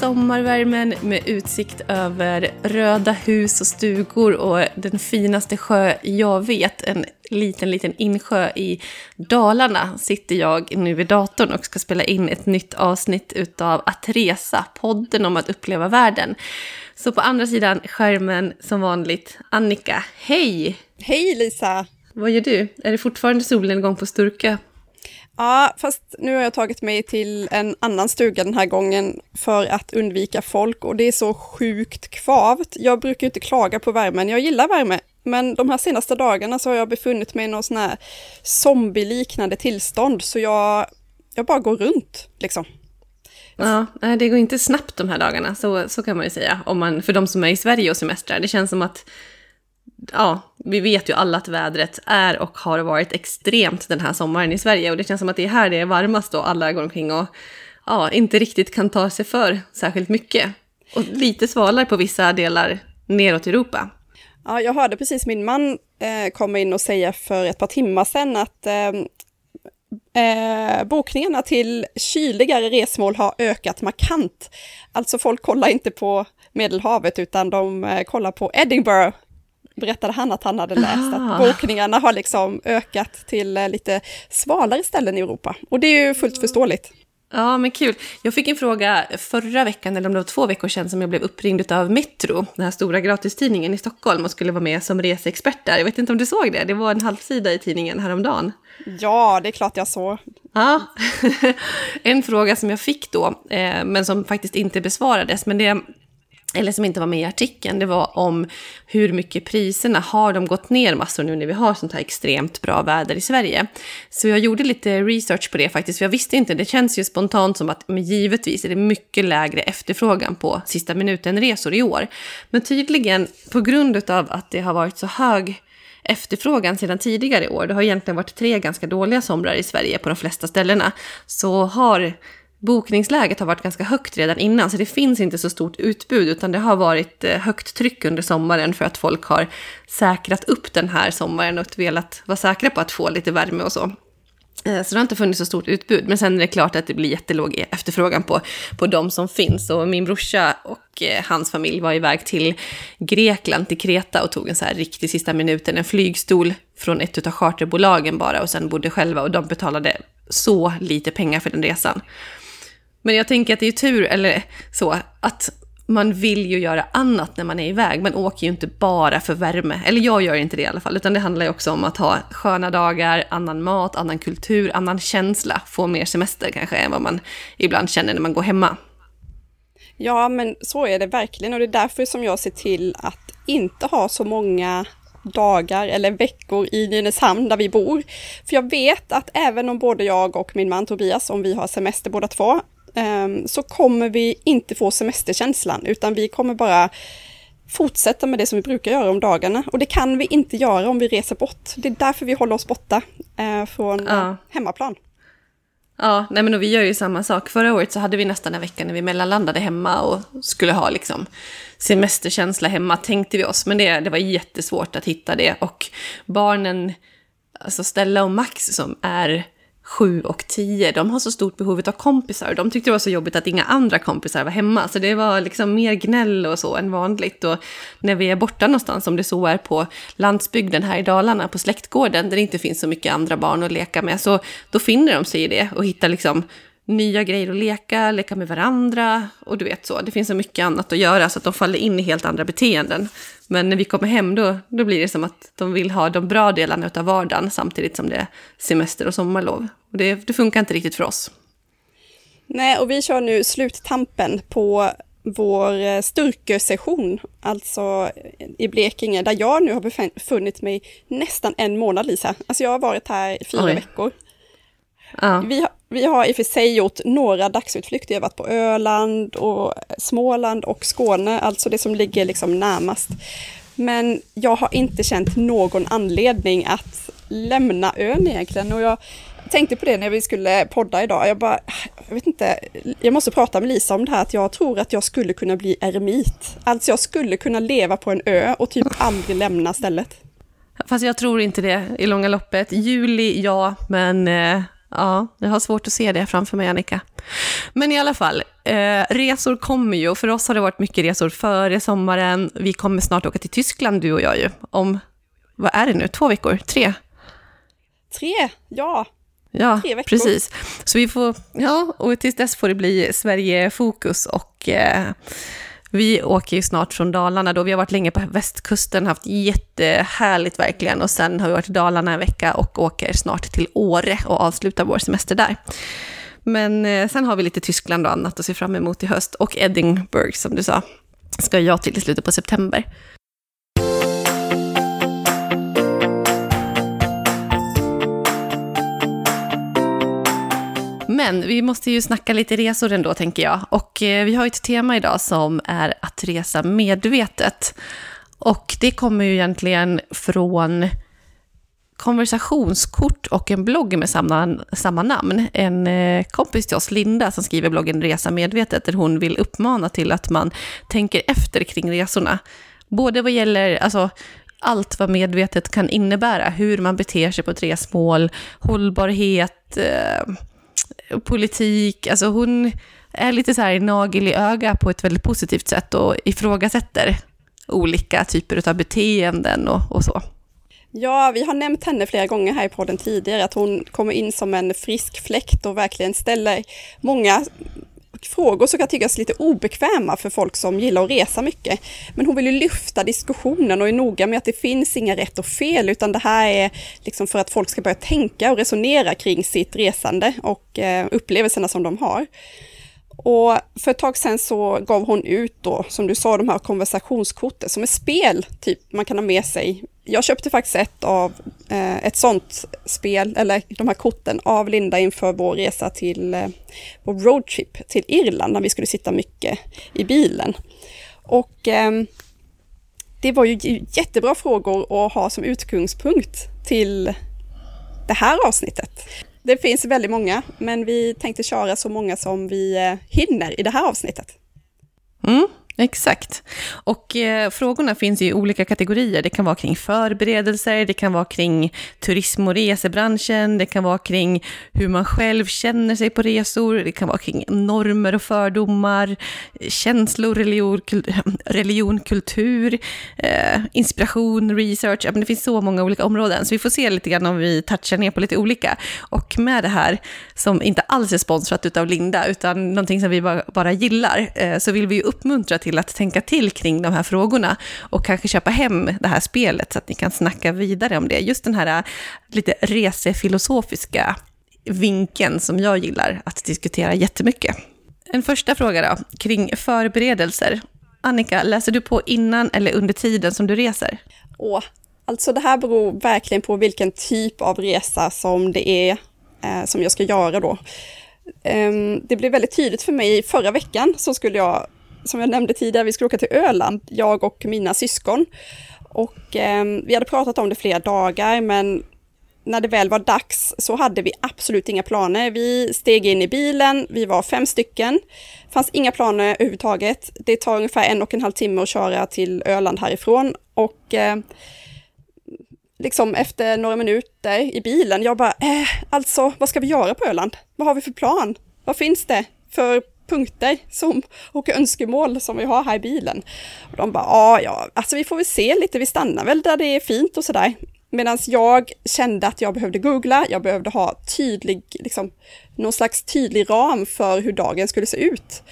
sommarvärmen med utsikt över röda hus och stugor och den finaste sjö jag vet, en liten, liten insjö i Dalarna, sitter jag nu vid datorn och ska spela in ett nytt avsnitt utav Att resa, podden om att uppleva världen. Så på andra sidan skärmen som vanligt, Annika, hej! Hej Lisa! Vad gör du? Är det fortfarande solnedgång på Sturkö? Ja, fast nu har jag tagit mig till en annan stuga den här gången för att undvika folk och det är så sjukt kvavt. Jag brukar inte klaga på värmen, jag gillar värme, men de här senaste dagarna så har jag befunnit mig i någon sån här zombie-liknande tillstånd, så jag, jag bara går runt liksom. Ja, det går inte snabbt de här dagarna, så, så kan man ju säga, om man, för de som är i Sverige och semestrar. Det känns som att ja, vi vet ju alla att vädret är och har varit extremt den här sommaren i Sverige och det känns som att det är här det är varmast och alla går omkring och ja, inte riktigt kan ta sig för särskilt mycket. Och lite svalare på vissa delar neråt Europa. Ja, jag hörde precis min man eh, komma in och säga för ett par timmar sedan att eh, eh, bokningarna till kyligare resmål har ökat markant. Alltså folk kollar inte på Medelhavet utan de eh, kollar på Edinburgh berättade han att han hade läst ah. att bokningarna har liksom ökat till eh, lite svalare ställen i Europa. Och det är ju fullt förståeligt. Ja, men kul. Jag fick en fråga förra veckan, eller om det var två veckor sedan, som jag blev uppringd av Metro, den här stora gratistidningen i Stockholm, och skulle vara med som reseexpert där. Jag vet inte om du såg det? Det var en halvsida i tidningen häromdagen. Ja, det är klart jag såg. Ja, en fråga som jag fick då, eh, men som faktiskt inte besvarades, men det eller som inte var med i artikeln, det var om hur mycket priserna har de gått ner massor nu när vi har sånt här extremt bra väder i Sverige. Så jag gjorde lite research på det faktiskt, för jag visste inte, det känns ju spontant som att men givetvis är det mycket lägre efterfrågan på sista minuten-resor i år. Men tydligen, på grund av att det har varit så hög efterfrågan sedan tidigare år, det har egentligen varit tre ganska dåliga somrar i Sverige på de flesta ställena, så har bokningsläget har varit ganska högt redan innan, så det finns inte så stort utbud, utan det har varit eh, högt tryck under sommaren för att folk har säkrat upp den här sommaren och velat vara säkra på att få lite värme och så. Eh, så det har inte funnits så stort utbud, men sen är det klart att det blir jättelåg e- efterfrågan på, på de som finns. Och min brorsa och eh, hans familj var iväg till Grekland, till Kreta och tog en så här riktig sista minuten, en flygstol från ett av charterbolagen bara och sen bodde själva och de betalade så lite pengar för den resan. Men jag tänker att det är tur, eller så, att man vill ju göra annat när man är iväg. Man åker ju inte bara för värme. Eller jag gör inte det i alla fall, utan det handlar ju också om att ha sköna dagar, annan mat, annan kultur, annan känsla. Få mer semester kanske än vad man ibland känner när man går hemma. Ja, men så är det verkligen och det är därför som jag ser till att inte ha så många dagar eller veckor i Nynäshamn där vi bor. För jag vet att även om både jag och min man Tobias, om vi har semester båda två, så kommer vi inte få semesterkänslan, utan vi kommer bara fortsätta med det som vi brukar göra om dagarna. Och det kan vi inte göra om vi reser bort. Det är därför vi håller oss borta eh, från ja. hemmaplan. Ja, nej men vi gör ju samma sak. Förra året så hade vi nästan en vecka när vi mellanlandade hemma och skulle ha liksom semesterkänsla hemma, tänkte vi oss. Men det, det var jättesvårt att hitta det. Och barnen, alltså Stella och Max som är sju och tio, de har så stort behov av kompisar. De tyckte det var så jobbigt att inga andra kompisar var hemma. Så det var liksom mer gnäll och så än vanligt. Och när vi är borta någonstans, som det så är på landsbygden här i Dalarna, på släktgården, där det inte finns så mycket andra barn att leka med, så då finner de sig i det och hittar liksom nya grejer att leka, leka med varandra och du vet så. Det finns så mycket annat att göra så att de faller in i helt andra beteenden. Men när vi kommer hem då, då blir det som att de vill ha de bra delarna av vardagen samtidigt som det är semester och sommarlov. Och det, det funkar inte riktigt för oss. Nej, och vi kör nu sluttampen på vår eh, Sturkö-session, alltså i Blekinge, där jag nu har befunnit mig nästan en månad, Lisa. Alltså jag har varit här i fyra Oj. veckor. Ja. Vi, har, vi har i och för sig gjort några dagsutflykter. Jag har varit på Öland och Småland och Skåne, alltså det som ligger liksom närmast. Men jag har inte känt någon anledning att lämna ön egentligen. Och jag tänkte på det när vi skulle podda idag. Jag bara, jag vet inte, jag måste prata med Lisa om det här att jag tror att jag skulle kunna bli eremit. Alltså jag skulle kunna leva på en ö och typ aldrig lämna stället. Fast jag tror inte det i långa loppet. Juli, ja, men eh, Ja, jag har svårt att se det framför mig, Annika. Men i alla fall, eh, resor kommer ju. För oss har det varit mycket resor före sommaren. Vi kommer snart åka till Tyskland, du och jag ju. Om, vad är det nu, två veckor? Tre? Tre, ja. Ja, precis. Så vi får, ja, och tills dess får det bli Sverige-fokus och eh, vi åker ju snart från Dalarna då. Vi har varit länge på västkusten, haft jättehärligt verkligen. Och sen har vi varit i Dalarna en vecka och åker snart till Åre och avslutar vår semester där. Men eh, sen har vi lite Tyskland och annat att se fram emot i höst. Och Edinburgh, som du sa, ska jag till i slutet på september. Men vi måste ju snacka lite resor ändå, tänker jag. Och eh, vi har ett tema idag som är att resa medvetet. Och det kommer ju egentligen från konversationskort och en blogg med samma, samma namn. En eh, kompis till oss, Linda, som skriver bloggen Resa medvetet, där hon vill uppmana till att man tänker efter kring resorna. Både vad gäller alltså, allt vad medvetet kan innebära, hur man beter sig på ett resmål, hållbarhet, eh, Eh, politik, alltså hon är lite så här nagel i öga på ett väldigt positivt sätt och ifrågasätter olika typer av beteenden och, och så. Ja, vi har nämnt henne flera gånger här i podden tidigare, att hon kommer in som en frisk fläkt och verkligen ställer många frågor som kan tyckas lite obekväma för folk som gillar att resa mycket. Men hon vill ju lyfta diskussionen och är noga med att det finns inga rätt och fel, utan det här är liksom för att folk ska börja tänka och resonera kring sitt resande och eh, upplevelserna som de har. Och för ett tag sedan så gav hon ut då, som du sa, de här konversationskorten som är spel, typ man kan ha med sig. Jag köpte faktiskt ett av eh, ett sånt spel, eller de här korten, av Linda inför vår resa till eh, vår roadtrip till Irland, när vi skulle sitta mycket i bilen. Och eh, det var ju jättebra frågor att ha som utgångspunkt till det här avsnittet. Det finns väldigt många, men vi tänkte köra så många som vi eh, hinner i det här avsnittet. Mm. Exakt. Och eh, frågorna finns i olika kategorier. Det kan vara kring förberedelser, det kan vara kring turism och resebranschen, det kan vara kring hur man själv känner sig på resor, det kan vara kring normer och fördomar, känslor, religion, kul religion kultur, eh, inspiration, research. Ja, men det finns så många olika områden, så vi får se lite grann om vi touchar ner på lite olika. Och med det här, som inte alls är sponsrat av Linda, utan någonting som vi bara, bara gillar, eh, så vill vi ju uppmuntra till att tänka till kring de här frågorna och kanske köpa hem det här spelet så att ni kan snacka vidare om det. Just den här äh, lite resefilosofiska vinkeln som jag gillar att diskutera jättemycket. En första fråga då, kring förberedelser. Annika, läser du på innan eller under tiden som du reser? Åh, alltså det här beror verkligen på vilken typ av resa som det är eh, som jag ska göra då. Um, det blev väldigt tydligt för mig förra veckan så skulle jag som jag nämnde tidigare, vi skulle åka till Öland, jag och mina syskon. Och eh, vi hade pratat om det flera dagar, men när det väl var dags så hade vi absolut inga planer. Vi steg in i bilen, vi var fem stycken. fanns inga planer överhuvudtaget. Det tar ungefär en och en halv timme att köra till Öland härifrån. Och eh, liksom efter några minuter i bilen, jag bara, eh, alltså vad ska vi göra på Öland? Vad har vi för plan? Vad finns det för punkter som, och önskemål som vi har här i bilen. Och de bara, ja, ja, alltså vi får väl se lite, vi stannar väl där det är fint och sådär. Medan jag kände att jag behövde googla, jag behövde ha tydlig, liksom, någon slags tydlig ram för hur dagen skulle se ut.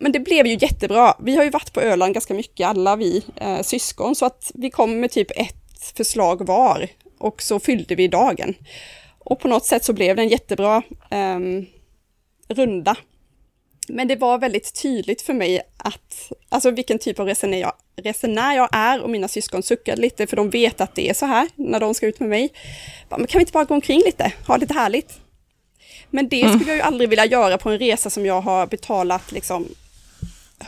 Men det blev ju jättebra. Vi har ju varit på Öland ganska mycket, alla vi eh, syskon, så att vi kom med typ ett förslag var och så fyllde vi dagen. Och på något sätt så blev det en jättebra eh, runda men det var väldigt tydligt för mig att, alltså vilken typ av resenär jag, resenär jag är och mina syskon suckade lite för de vet att det är så här när de ska ut med mig. Men kan vi inte bara gå omkring lite, ha lite härligt? Men det skulle jag ju aldrig vilja göra på en resa som jag har betalat liksom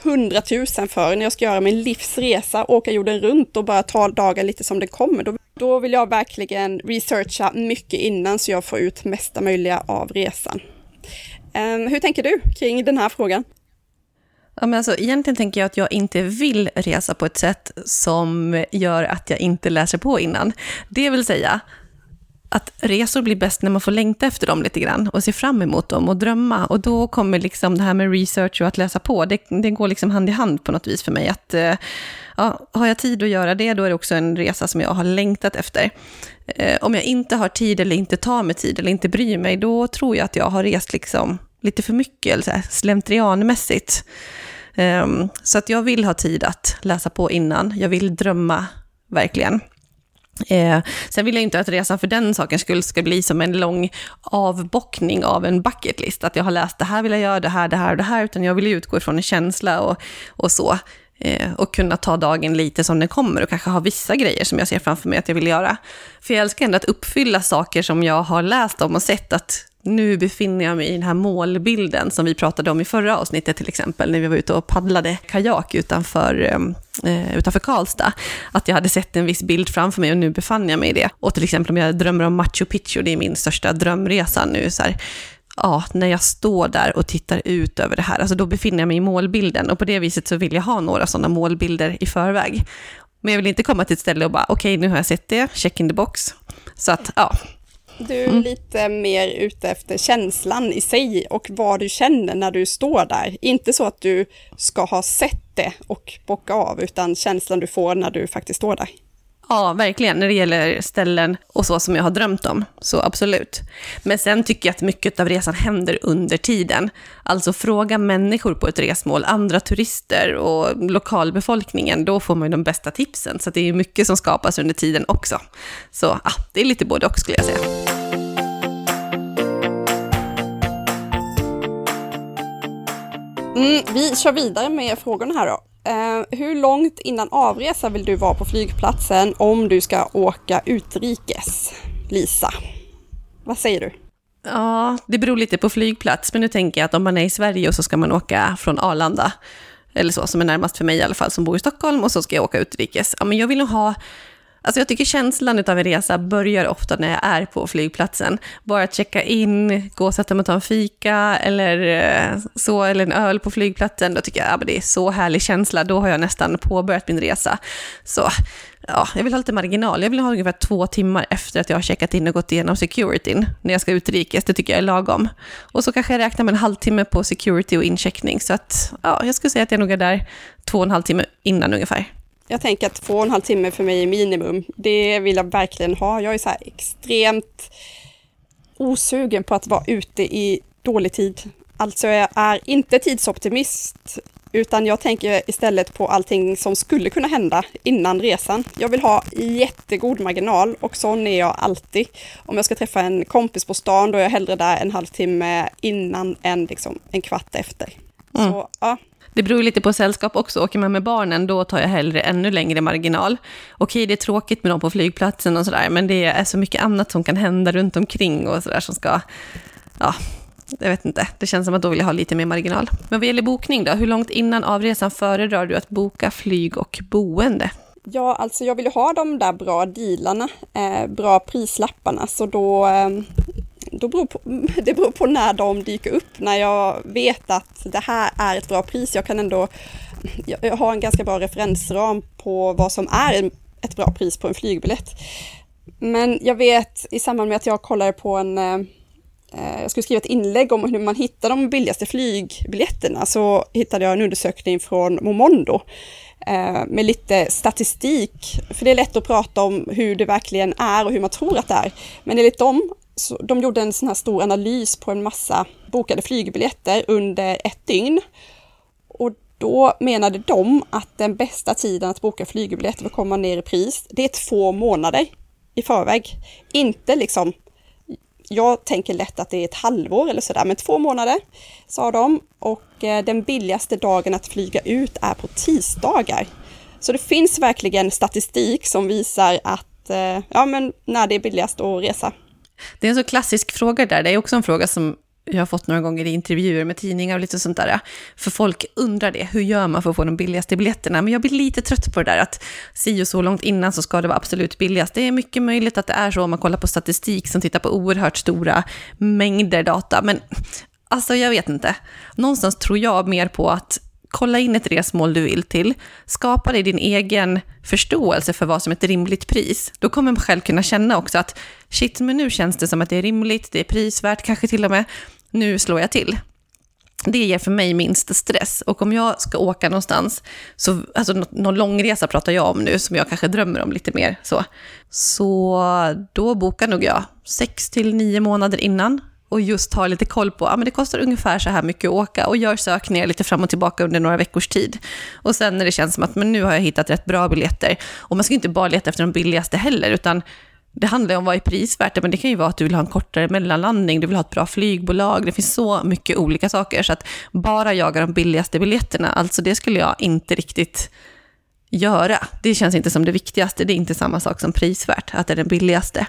hundratusen för när jag ska göra min livsresa, åka jorden runt och bara ta dagen lite som det kommer. Då, då vill jag verkligen researcha mycket innan så jag får ut mesta möjliga av resan. Ehm, hur tänker du kring den här frågan? Ja, men alltså, egentligen tänker jag att jag inte vill resa på ett sätt som gör att jag inte läser på innan. Det vill säga, att resor blir bäst när man får längta efter dem lite grann och se fram emot dem och drömma. Och då kommer liksom det här med research och att läsa på, det, det går liksom hand i hand på något vis för mig. Att, eh, ja, har jag tid att göra det, då är det också en resa som jag har längtat efter. Eh, om jag inte har tid eller inte tar mig tid eller inte bryr mig, då tror jag att jag har rest liksom lite för mycket, eller så här, slentrianmässigt. Um, så att jag vill ha tid att läsa på innan. Jag vill drömma, verkligen. Eh, sen vill jag inte att resan för den sakens skull ska bli som en lång avbockning av en bucketlist. Att jag har läst det här vill jag göra, det här, det här och det här. Utan jag vill utgå ifrån en känsla och, och så. Eh, och kunna ta dagen lite som den kommer och kanske ha vissa grejer som jag ser framför mig att jag vill göra. För jag älskar ändå att uppfylla saker som jag har läst om och sett att nu befinner jag mig i den här målbilden som vi pratade om i förra avsnittet till exempel, när vi var ute och paddlade kajak utanför, eh, eh, utanför Karlstad. Att jag hade sett en viss bild framför mig och nu befann jag mig i det. Och till exempel om jag drömmer om Machu Picchu, det är min största drömresa nu, så här, ja, när jag står där och tittar ut över det här, alltså då befinner jag mig i målbilden och på det viset så vill jag ha några sådana målbilder i förväg. Men jag vill inte komma till ett ställe och bara, okej, okay, nu har jag sett det, check in the box. Så att, ja, du är mm. lite mer ute efter känslan i sig och vad du känner när du står där. Inte så att du ska ha sett det och bocka av, utan känslan du får när du faktiskt står där. Ja, verkligen. När det gäller ställen och så som jag har drömt om. Så absolut. Men sen tycker jag att mycket av resan händer under tiden. Alltså fråga människor på ett resmål, andra turister och lokalbefolkningen. Då får man ju de bästa tipsen. Så det är mycket som skapas under tiden också. Så ja, det är lite både och skulle jag säga. Mm, vi kör vidare med frågorna här då. Eh, hur långt innan avresa vill du vara på flygplatsen om du ska åka utrikes? Lisa, vad säger du? Ja, det beror lite på flygplats, men nu tänker jag att om man är i Sverige och så ska man åka från Arlanda, eller så, som är närmast för mig i alla fall, som bor i Stockholm, och så ska jag åka utrikes. Ja, men jag vill nog ha Alltså jag tycker känslan av en resa börjar ofta när jag är på flygplatsen. Bara att checka in, gå och sätta mig och ta en fika eller eh, så, eller en öl på flygplatsen. Då tycker jag att ja, det är så härlig känsla. Då har jag nästan påbörjat min resa. Så ja, jag vill ha lite marginal. Jag vill ha ungefär två timmar efter att jag har checkat in och gått igenom securityn när jag ska utrikes. Det tycker jag är lagom. Och så kanske jag räknar med en halvtimme på security och incheckning. Så att, ja, jag skulle säga att jag nog är där två och en halv timme innan ungefär. Jag tänker att två och en halv timme för mig är minimum. Det vill jag verkligen ha. Jag är så här extremt osugen på att vara ute i dålig tid. Alltså jag är inte tidsoptimist, utan jag tänker istället på allting som skulle kunna hända innan resan. Jag vill ha jättegod marginal och sån är jag alltid. Om jag ska träffa en kompis på stan, då är jag hellre där en halvtimme innan än liksom en kvart efter. Mm. Så ja, det beror lite på sällskap också. Åker man med barnen, då tar jag hellre ännu längre marginal. Okej, det är tråkigt med dem på flygplatsen och sådär, men det är så mycket annat som kan hända runt omkring och sådär som ska... Ja, jag vet inte. Det känns som att då vill jag ha lite mer marginal. Men vad gäller bokning då? Hur långt innan avresan föredrar du att boka flyg och boende? Ja, alltså jag vill ju ha de där bra dealarna, eh, bra prislapparna, så då eh, då beror på, det beror på när de dyker upp. När jag vet att det här är ett bra pris. Jag kan ändå jag har en ganska bra referensram på vad som är ett bra pris på en flygbiljett. Men jag vet i samband med att jag kollade på en eh, eh, jag skulle skriva ett inlägg om hur man hittar de billigaste flygbiljetterna så hittade jag en undersökning från Momondo eh, med lite statistik. För det är lätt att prata om hur det verkligen är och hur man tror att det är. Men enligt dem så de gjorde en sån här stor analys på en massa bokade flygbiljetter under ett dygn. Och då menade de att den bästa tiden att boka flygbiljetter för att komma ner i pris, det är två månader i förväg. Inte liksom, jag tänker lätt att det är ett halvår eller sådär, men två månader sa de. Och eh, den billigaste dagen att flyga ut är på tisdagar. Så det finns verkligen statistik som visar att, eh, ja men när det är billigast att resa. Det är en så klassisk fråga där. Det är också en fråga som jag har fått några gånger i intervjuer med tidningar och lite sånt där. För folk undrar det, hur gör man för att få de billigaste biljetterna? Men jag blir lite trött på det där att si och så långt innan så ska det vara absolut billigast. Det är mycket möjligt att det är så om man kollar på statistik som tittar på oerhört stora mängder data. Men alltså jag vet inte. Någonstans tror jag mer på att kolla in ett resmål du vill till, skapa dig din egen förståelse för vad som är ett rimligt pris. Då kommer man själv kunna känna också att shit, men nu känns det som att det är rimligt, det är prisvärt kanske till och med, nu slår jag till. Det ger för mig minst stress. Och om jag ska åka någonstans, så, alltså någon långresa pratar jag om nu, som jag kanske drömmer om lite mer, så, så då bokar nog jag sex till nio månader innan och just har lite koll på, ja men det kostar ungefär så här mycket att åka och gör sökningar lite fram och tillbaka under några veckors tid. Och sen när det känns som att men nu har jag hittat rätt bra biljetter, och man ska inte bara leta efter de billigaste heller, utan det handlar ju om vad är prisvärt, men det kan ju vara att du vill ha en kortare mellanlandning, du vill ha ett bra flygbolag, det finns så mycket olika saker, så att bara jaga de billigaste biljetterna, alltså det skulle jag inte riktigt göra. Det känns inte som det viktigaste, det är inte samma sak som prisvärt, att det är den billigaste.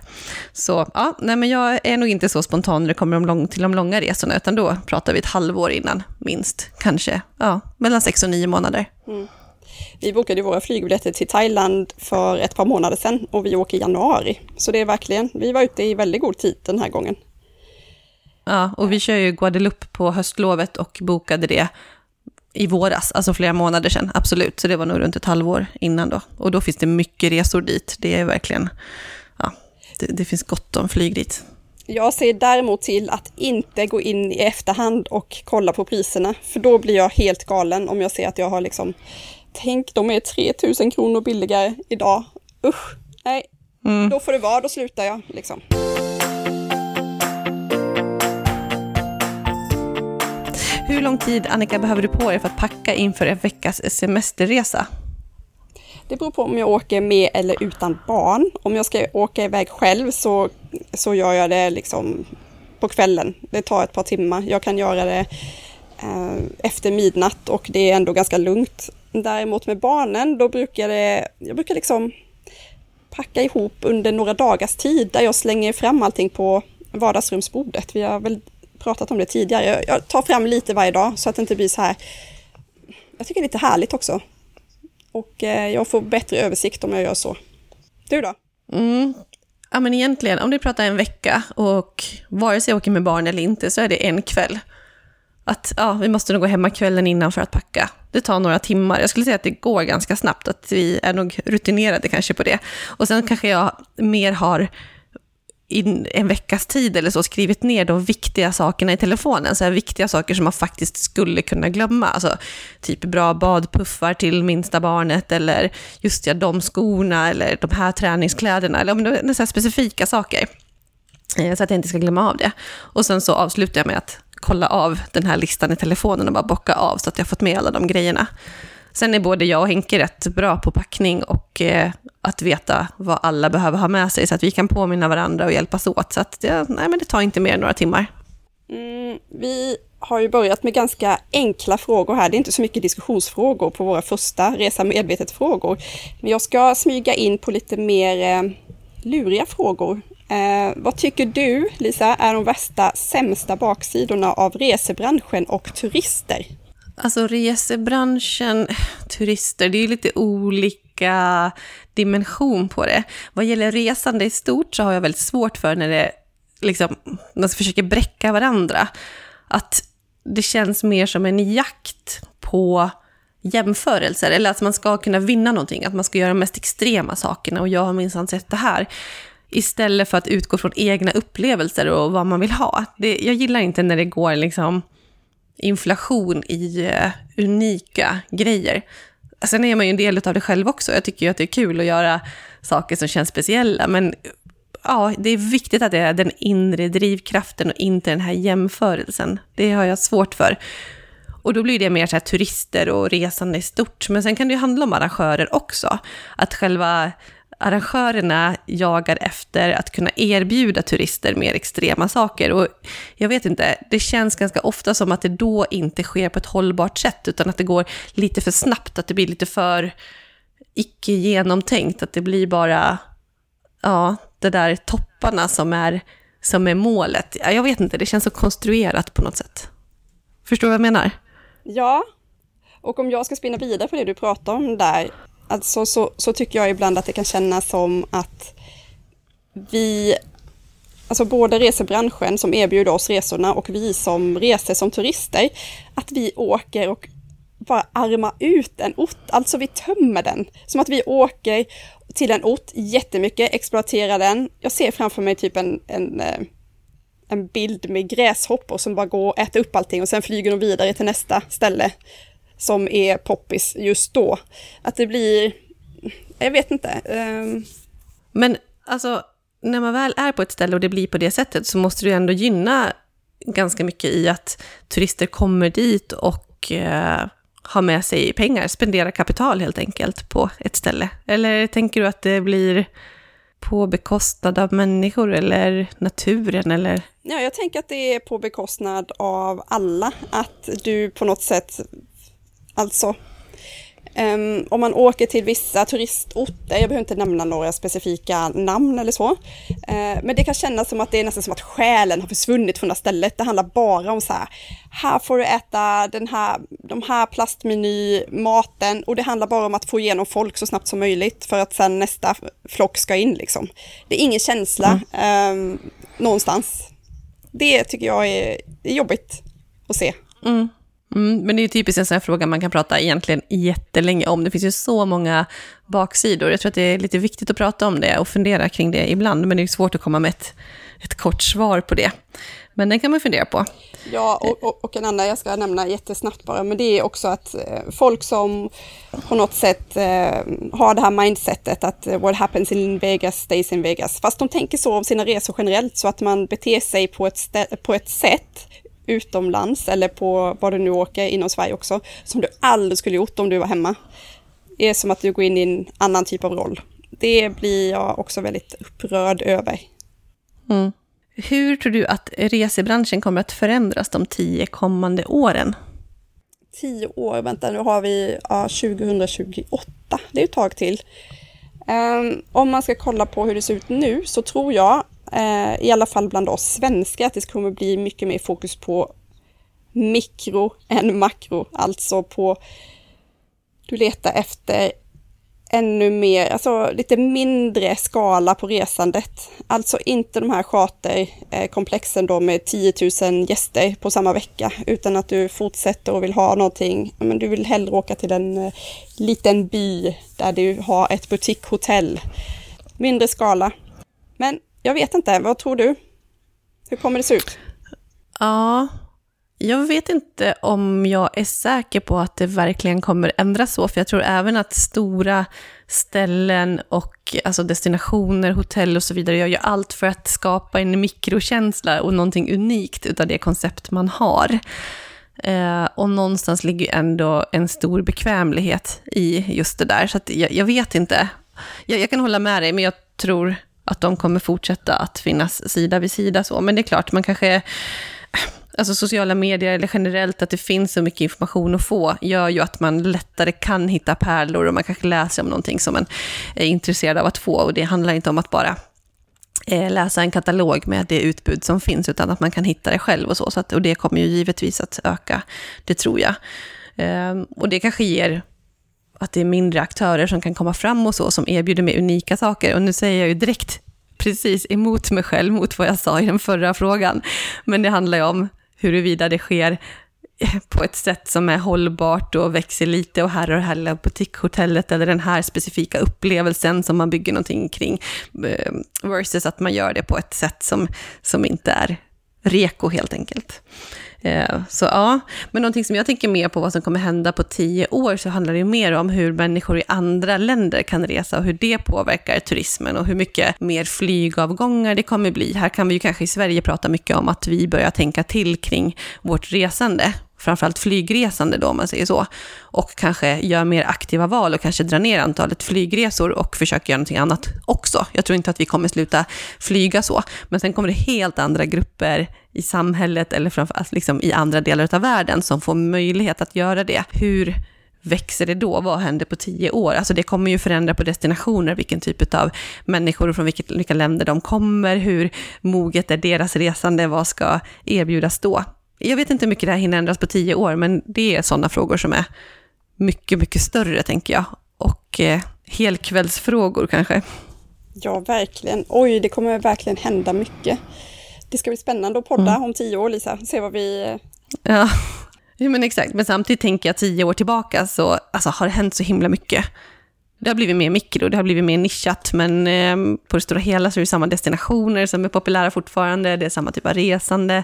Så ja, nej men jag är nog inte så spontan när det kommer lång, till de långa resorna, utan då pratar vi ett halvår innan, minst, kanske, ja, mellan sex och nio månader. Mm. Vi bokade våra flygbiljetter till Thailand för ett par månader sedan och vi åker i januari. Så det är verkligen, vi var ute i väldigt god tid den här gången. Ja, och vi kör ju Guadeloupe på höstlovet och bokade det i våras, alltså flera månader sedan, absolut. Så det var nog runt ett halvår innan då. Och då finns det mycket resor dit. Det är verkligen, ja, det, det finns gott om flyg dit. Jag ser däremot till att inte gå in i efterhand och kolla på priserna, för då blir jag helt galen om jag ser att jag har liksom, tänk de är 3000 kronor billigare idag. Usch, nej, mm. då får det vara, då slutar jag liksom. Hur lång tid, Annika, behöver du på dig för att packa inför en veckas semesterresa? Det beror på om jag åker med eller utan barn. Om jag ska åka iväg själv så, så gör jag det liksom på kvällen. Det tar ett par timmar. Jag kan göra det eh, efter midnatt och det är ändå ganska lugnt. Däremot med barnen, då brukar det, jag brukar liksom packa ihop under några dagars tid där jag slänger fram allting på vardagsrumsbordet. Vi har väl pratat om det tidigare. Jag tar fram lite varje dag så att det inte blir så här. Jag tycker det är lite härligt också. Och eh, jag får bättre översikt om jag gör så. Du då? Mm. Ja, men egentligen, om du pratar en vecka och vare sig jag åker med barn eller inte så är det en kväll. Att ja, vi måste nog gå hemma kvällen innan för att packa. Det tar några timmar. Jag skulle säga att det går ganska snabbt, att vi är nog rutinerade kanske på det. Och sen kanske jag mer har i en veckas tid eller så skrivit ner de viktiga sakerna i telefonen. Så här viktiga saker som man faktiskt skulle kunna glömma. Alltså typ bra badpuffar till minsta barnet eller just ja, de skorna eller de här träningskläderna. Eller om det är så specifika saker. Eh, så att jag inte ska glömma av det. Och sen så avslutar jag med att kolla av den här listan i telefonen och bara bocka av så att jag fått med alla de grejerna. Sen är både jag och Henke rätt bra på packning och eh, att veta vad alla behöver ha med sig så att vi kan påminna varandra och hjälpas åt. Så att det, nej, men det tar inte mer än några timmar. Mm, vi har ju börjat med ganska enkla frågor här. Det är inte så mycket diskussionsfrågor på våra första Resa medvetet-frågor. Men jag ska smyga in på lite mer eh, luriga frågor. Eh, vad tycker du, Lisa, är de värsta, sämsta baksidorna av resebranschen och turister? Alltså resebranschen, turister, det är lite olika dimension på det. Vad gäller resande i stort så har jag väldigt svårt för när det liksom, man försöker bräcka varandra. Att det känns mer som en jakt på jämförelser, eller att man ska kunna vinna någonting, att man ska göra de mest extrema sakerna och jag har minsann sett det här. Istället för att utgå från egna upplevelser och vad man vill ha. Det, jag gillar inte när det går liksom inflation i uh, unika grejer. Sen är man ju en del av det själv också. Jag tycker ju att det är kul att göra saker som känns speciella, men ja, det är viktigt att det är den inre drivkraften och inte den här jämförelsen. Det har jag svårt för. Och då blir det mer så här turister och resande i stort. Men sen kan det ju handla om arrangörer också. Att själva arrangörerna jagar efter att kunna erbjuda turister mer extrema saker. Och jag vet inte, det känns ganska ofta som att det då inte sker på ett hållbart sätt, utan att det går lite för snabbt, att det blir lite för icke genomtänkt, att det blir bara, ja, det där topparna som är, som är målet. Jag vet inte, det känns så konstruerat på något sätt. Förstår du vad jag menar? Ja, och om jag ska spinna vidare på det du pratar om där, alltså så, så tycker jag ibland att det kan kännas som att vi, alltså både resebranschen som erbjuder oss resorna och vi som reser som turister, att vi åker och bara arma ut en ort, alltså vi tömmer den. Som att vi åker till en ort jättemycket, exploaterar den. Jag ser framför mig typ en, en, eh, en bild med gräshoppor som bara går och äter upp allting och sen flyger de vidare till nästa ställe som är poppis just då. Att det blir, jag vet inte. Um... Men alltså, när man väl är på ett ställe och det blir på det sättet så måste ju ändå gynna ganska mycket i att turister kommer dit och eh, har med sig pengar, spendera kapital helt enkelt på ett ställe. Eller tänker du att det blir på bekostnad av människor eller naturen eller? Ja, jag tänker att det är på bekostnad av alla. Att du på något sätt, alltså Um, om man åker till vissa turistorter, jag behöver inte nämna några specifika namn eller så, uh, men det kan kännas som att det är nästan som att själen har försvunnit från det stället. Det handlar bara om så här, här får du äta den här, de här plastmenymaten och det handlar bara om att få igenom folk så snabbt som möjligt för att sen nästa flock ska in liksom. Det är ingen känsla mm. um, någonstans. Det tycker jag är, är jobbigt att se. Mm. Mm, men det är typiskt en sån här fråga man kan prata egentligen jättelänge om. Det finns ju så många baksidor. Jag tror att det är lite viktigt att prata om det och fundera kring det ibland, men det är svårt att komma med ett, ett kort svar på det. Men den kan man fundera på. Ja, och, och, och en annan jag ska nämna jättesnabbt bara, men det är också att eh, folk som på något sätt eh, har det här mindsetet att eh, what happens in Vegas stays in Vegas. Fast de tänker så om sina resor generellt, så att man beter sig på ett, på ett sätt utomlands eller på var du nu åker inom Sverige också, som du aldrig skulle gjort om du var hemma. Det är som att du går in i en annan typ av roll. Det blir jag också väldigt upprörd över. Mm. Hur tror du att resebranschen kommer att förändras de tio kommande åren? Tio år, vänta nu har vi ja, 2028, det är ett tag till. Um, om man ska kolla på hur det ser ut nu så tror jag Eh, i alla fall bland oss svenskar, att det kommer bli mycket mer fokus på mikro än makro, alltså på du letar efter ännu mer, alltså lite mindre skala på resandet. Alltså inte de här charterkomplexen då med 10 000 gäster på samma vecka, utan att du fortsätter och vill ha någonting, men du vill hellre åka till en eh, liten by där du har ett butikhotell. Mindre skala. Men jag vet inte, vad tror du? Hur kommer det se ut? Ja, jag vet inte om jag är säker på att det verkligen kommer ändras så, för jag tror även att stora ställen och alltså destinationer, hotell och så vidare gör ju allt för att skapa en mikrokänsla och någonting unikt utav det koncept man har. Eh, och någonstans ligger ändå en stor bekvämlighet i just det där, så jag, jag, vet inte. Jag, jag kan hålla med dig, men jag tror att de kommer fortsätta att finnas sida vid sida. Så. Men det är klart, man kanske... Alltså sociala medier eller generellt att det finns så mycket information att få gör ju att man lättare kan hitta pärlor och man kanske läser om någonting som man är intresserad av att få. Och det handlar inte om att bara eh, läsa en katalog med det utbud som finns, utan att man kan hitta det själv och så. så att, och det kommer ju givetvis att öka, det tror jag. Ehm, och det kanske ger att det är mindre aktörer som kan komma fram och så, som erbjuder mig unika saker. Och nu säger jag ju direkt precis emot mig själv, mot vad jag sa i den förra frågan. Men det handlar ju om huruvida det sker på ett sätt som är hållbart och växer lite och här och det här lilla butikhotellet eller den här specifika upplevelsen som man bygger någonting kring eh, versus att man gör det på ett sätt som, som inte är reko helt enkelt. Eh, så ja, men någonting som jag tänker mer på vad som kommer hända på tio år så handlar det mer om hur människor i andra länder kan resa och hur det påverkar turismen och hur mycket mer flygavgångar det kommer bli. Här kan vi ju kanske i Sverige prata mycket om att vi börjar tänka till kring vårt resande framförallt flygresande då, om man säger så, och kanske gör mer aktiva val och kanske drar ner antalet flygresor och försöker göra någonting annat också. Jag tror inte att vi kommer sluta flyga så, men sen kommer det helt andra grupper i samhället eller framförallt liksom i andra delar av världen som får möjlighet att göra det. Hur växer det då? Vad händer på tio år? Alltså det kommer ju förändra på destinationer, vilken typ av människor och från vilket, vilka länder de kommer, hur moget är deras resande, vad ska erbjudas då? Jag vet inte hur mycket det här hinner ändras på tio år, men det är sådana frågor som är mycket, mycket större, tänker jag. Och eh, helkvällsfrågor kanske. Ja, verkligen. Oj, det kommer verkligen hända mycket. Det ska bli spännande att podda mm. om tio år, Lisa. Se vad vi... Ja, Ja, men exakt. Men samtidigt tänker jag tio år tillbaka så alltså, har det hänt så himla mycket. Det har blivit mer mikro, det har blivit mer nischat, men eh, på det stora hela så är det samma destinationer som är populära fortfarande, det är samma typ av resande.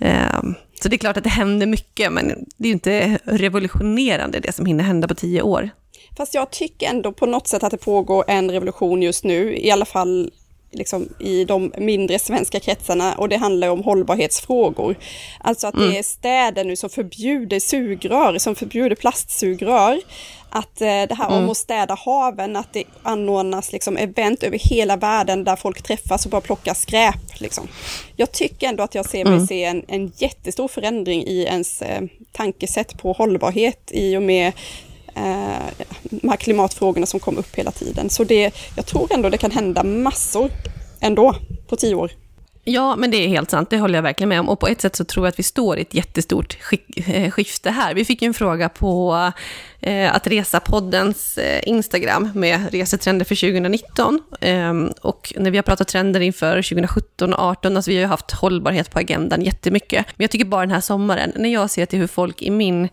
Ehm, så det är klart att det händer mycket, men det är ju inte revolutionerande det som hinner hända på tio år. Fast jag tycker ändå på något sätt att det pågår en revolution just nu, i alla fall liksom i de mindre svenska kretsarna och det handlar om hållbarhetsfrågor. Alltså att mm. det är städer nu som förbjuder sugrör, som förbjuder plastsugrör. Att eh, det här mm. om att städa haven, att det anordnas liksom event över hela världen där folk träffas och bara plockar skräp. Liksom. Jag tycker ändå att jag ser mig mm. se en, en jättestor förändring i ens eh, tankesätt på hållbarhet i och med eh, de här klimatfrågorna som kom upp hela tiden. Så det, jag tror ändå det kan hända massor ändå på tio år. Ja, men det är helt sant. Det håller jag verkligen med om. Och på ett sätt så tror jag att vi står i ett jättestort eh, skifte här. Vi fick ju en fråga på eh, att resa-poddens eh, Instagram med resetrender för 2019. Eh, och när vi har pratat trender inför 2017 och 2018, alltså vi har ju haft hållbarhet på agendan jättemycket. Men jag tycker bara den här sommaren, när jag ser till hur folk i min